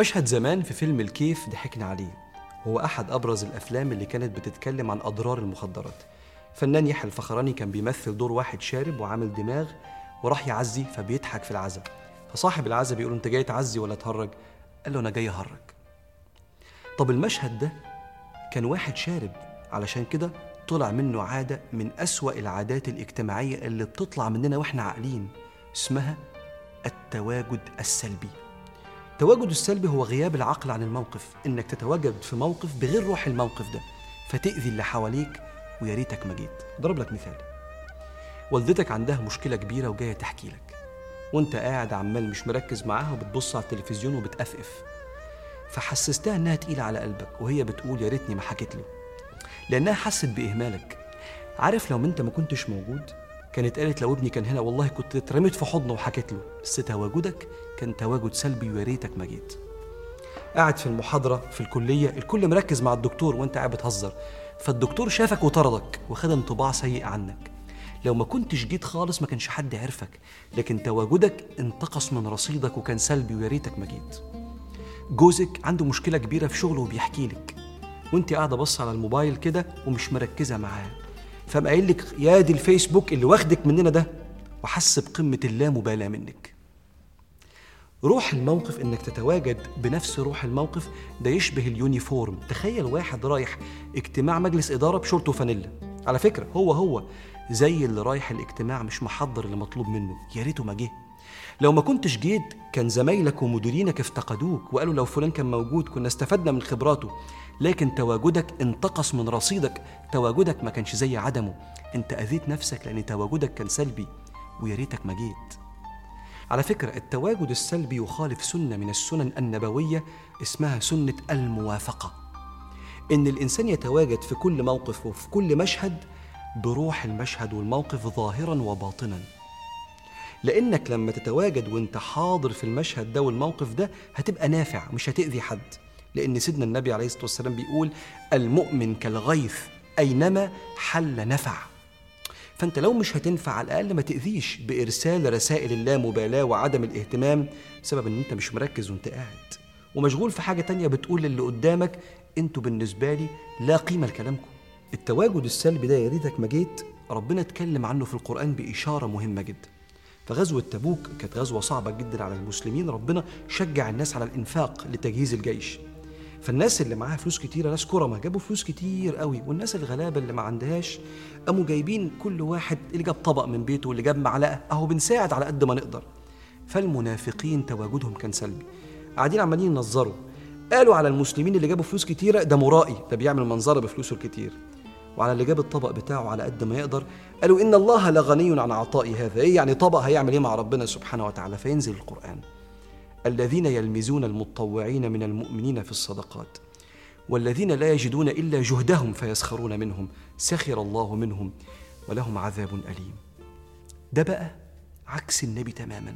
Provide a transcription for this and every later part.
مشهد زمان في فيلم الكيف ضحكنا عليه. هو أحد أبرز الأفلام اللي كانت بتتكلم عن أضرار المخدرات. فنان يحيى الفخراني كان بيمثل دور واحد شارب وعامل دماغ وراح يعزي فبيضحك في العزا فصاحب العزا بيقول أنت جاي تعزي ولا تهرج؟ قال له أنا جاي أهرج. طب المشهد ده كان واحد شارب علشان كده طلع منه عادة من أسوأ العادات الاجتماعية اللي بتطلع مننا وإحنا عاقلين اسمها التواجد السلبي. التواجد السلبي هو غياب العقل عن الموقف. إنك تتواجد في موقف بغير روح الموقف ده فتأذي اللي حواليك ويا ريتك ما جيت. اضرب لك مثال. والدتك عندها مشكلة كبيرة وجاية تحكي لك. وأنت قاعد عمال مش مركز معاها وبتبص على التلفزيون وبتأفف فحسستها إنها تقيلة على قلبك وهي بتقول يا ريتني ما حكيت له. لأنها حست بإهمالك. عارف لو أنت ما كنتش موجود كانت قالت لو ابني كان هنا والله كنت اترميت في حضنه وحكيت له. بس تواجدك كان تواجد سلبي ويا ريتك ما جيت. قاعد في المحاضرة في الكلية الكل مركز مع الدكتور وانت قاعد بتهزر. فالدكتور شافك وطردك وخد انطباع سيء عنك. لو ما كنتش جيت خالص ما كانش حد عرفك لكن تواجدك انتقص من رصيدك وكان سلبي ويا ريتك ما جيت. جوزك عنده مشكلة كبيرة في شغله وبيحكي لك. وانت قاعدة بص على الموبايل كده ومش مركزة معاه. فقام قايل لك يا دي الفيسبوك اللي واخدك مننا ده وحس بقمة اللامبالاة منك. روح الموقف إنك تتواجد بنفس روح الموقف ده يشبه ال uniform. تخيل واحد رايح اجتماع مجلس إدارة بشورت وفانيلا. على فكرة هو هو زي اللي رايح الاجتماع مش محضر اللي مطلوب منه. يا ريته ما جه. لو ما كنتش جيت كان زمايلك ومديرينك افتقدوك وقالوا لو فلان كان موجود كنا استفدنا من خبراته. لكن تواجدك انتقص من رصيدك. تواجدك ما كانش زي عدمه. انت أذيت نفسك لأن تواجدك كان سلبي ويا ريتك ما جيت. على فكرة التواجد السلبي يخالف سنة من السنن النبوية اسمها سنة الموافقة. إن الإنسان يتواجد في كل موقف وفي كل مشهد بروح المشهد والموقف ظاهرا وباطنا. لأنك لما تتواجد وأنت حاضر في المشهد ده والموقف ده هتبقى نافع مش هتأذي حد. لأن سيدنا النبي عليه الصلاة والسلام بيقول المؤمن كالغيث أينما حل نفع. فأنت لو مش هتنفع على الأقل ما تأذيش بإرسال رسائل اللامبالاه وعدم الاهتمام بسبب إن أنت مش مركز وأنت قاعد. ومشغول في حاجة تانية بتقول للي قدامك أنتوا بالنسبة لي لا قيمة لكلامكم. التواجد السلبي ده يا ريتك ما جيت ربنا اتكلم عنه في القرآن بإشارة مهمة جدا. فغزوة تبوك كانت غزوة صعبة جدا على المسلمين. ربنا شجع الناس على الإنفاق لتجهيز الجيش. فالناس اللي معاها فلوس كتيرة ناس كرمة جابوا فلوس كتير قوي. والناس الغلابة اللي ما عندهاش قاموا جايبين كل واحد اللي جاب طبق من بيته واللي جاب معلقة. أهو بنساعد على قد ما نقدر. فالمنافقين تواجدهم كان سلبي. قاعدين عمالين ينظروا. قالوا على المسلمين اللي جابوا فلوس كتيرة ده مرائي ده بيعمل منظرة بفلوسه الكتير. وعلى اللي جاب الطبق بتاعه على قد ما يقدر قالوا إن الله لغني عن عطاء هذا. إيه يعني طبق هيعمل إيه مع ربنا سبحانه وتعالى؟ فينزل القرآن. الذين يلمزون المتطوعين من المؤمنين في الصدقات والذين لا يجدون إلا جهدهم فيسخرون منهم. سخر الله منهم ولهم عذاب أليم. ده بقى عكس النبي تماما.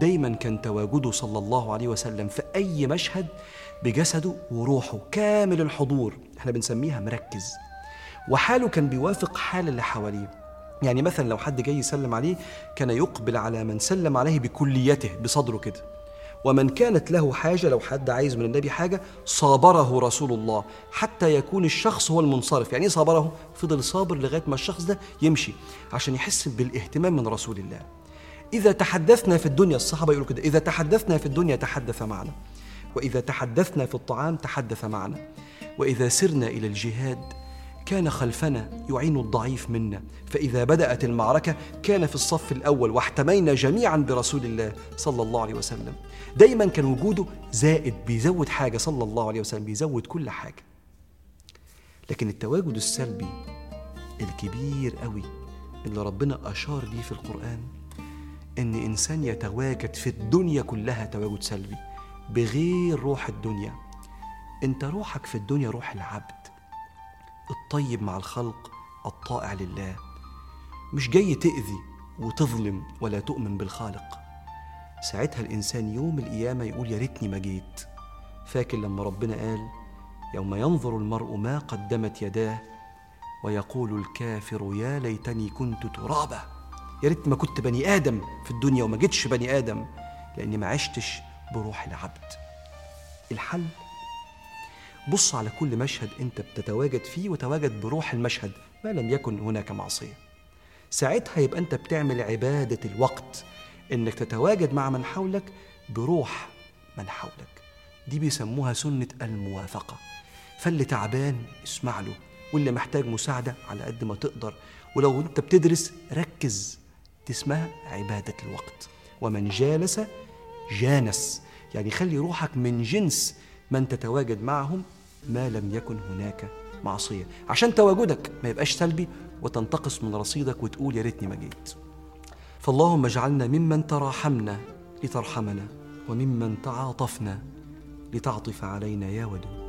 دايما كان تواجده صلى الله عليه وسلم في أي مشهد بجسده وروحه كامل الحضور. إحنا بنسميها مركز. وحاله كان بيوافق حال اللي حواليه. يعني مثلا لو حد جاي يسلم عليه كان يقبل على من سلم عليه بكليته بصدره كده. ومن كانت له حاجة لو حد عايز من النبي حاجة صابره رسول الله حتى يكون الشخص هو المنصرف. يعني صابره؟ فضل صابر لغاية ما الشخص ده يمشي عشان يحس بالاهتمام من رسول الله. إذا تحدثنا في الدنيا الصحابة يقولوا كده إذا تحدثنا في الدنيا تحدث معنا. وإذا تحدثنا في الطعام تحدث معنا. وإذا سرنا إلى الجهاد كان خلفنا يعين الضعيف منا فإذا بدأت المعركة كان في الصف الأول واحتمينا جميعا برسول الله صلى الله عليه وسلم. دايما كان وجوده زائد بيزود حاجة صلى الله عليه وسلم بيزود كل حاجة. لكن التواجد السلبي الكبير قوي اللي ربنا أشار ليه في القرآن إن إنسان يتواجد في الدنيا كلها تواجد سلبي بغير روح الدنيا. أنت روحك في الدنيا روح العبد. الطيب مع الخلق الطائع لله. مش جاي تأذي وتظلم ولا تؤمن بالخالق. ساعتها الإنسان يوم القيامة يقول يا ريتني ما جيت. فاكر لما ربنا قال يوم ينظر المرء ما قدمت يداه ويقول الكافر يا ليتني كنت ترابا. يا ريت ما كنت بني آدم في الدنيا وما جيتش بني آدم لأني ما عشتش بروح العبد. الحل بص على كل مشهد انت بتتواجد فيه وتواجد بروح المشهد ما لم يكن هناك معصية. ساعتها يبقى انت بتعمل عبادة الوقت انك تتواجد مع من حولك بروح من حولك. دي بيسموها سنة الموافقة. فاللي تعبان اسمع له واللي محتاج مساعدة على قد ما تقدر. ولو انت بتدرس ركز دي اسمها عبادة الوقت. ومن جالس جانس. يعني خلي روحك من جنس من تتواجد معهم ما لم يكن هناك معصية. عشان تواجدك ما يبقاش سلبي وتنتقص من رصيدك وتقول يا ريتني ما جيت. فاللهم اجعلنا ممن تراحمنا لترحمنا وممن تعاطفنا لتعطف علينا يا ودود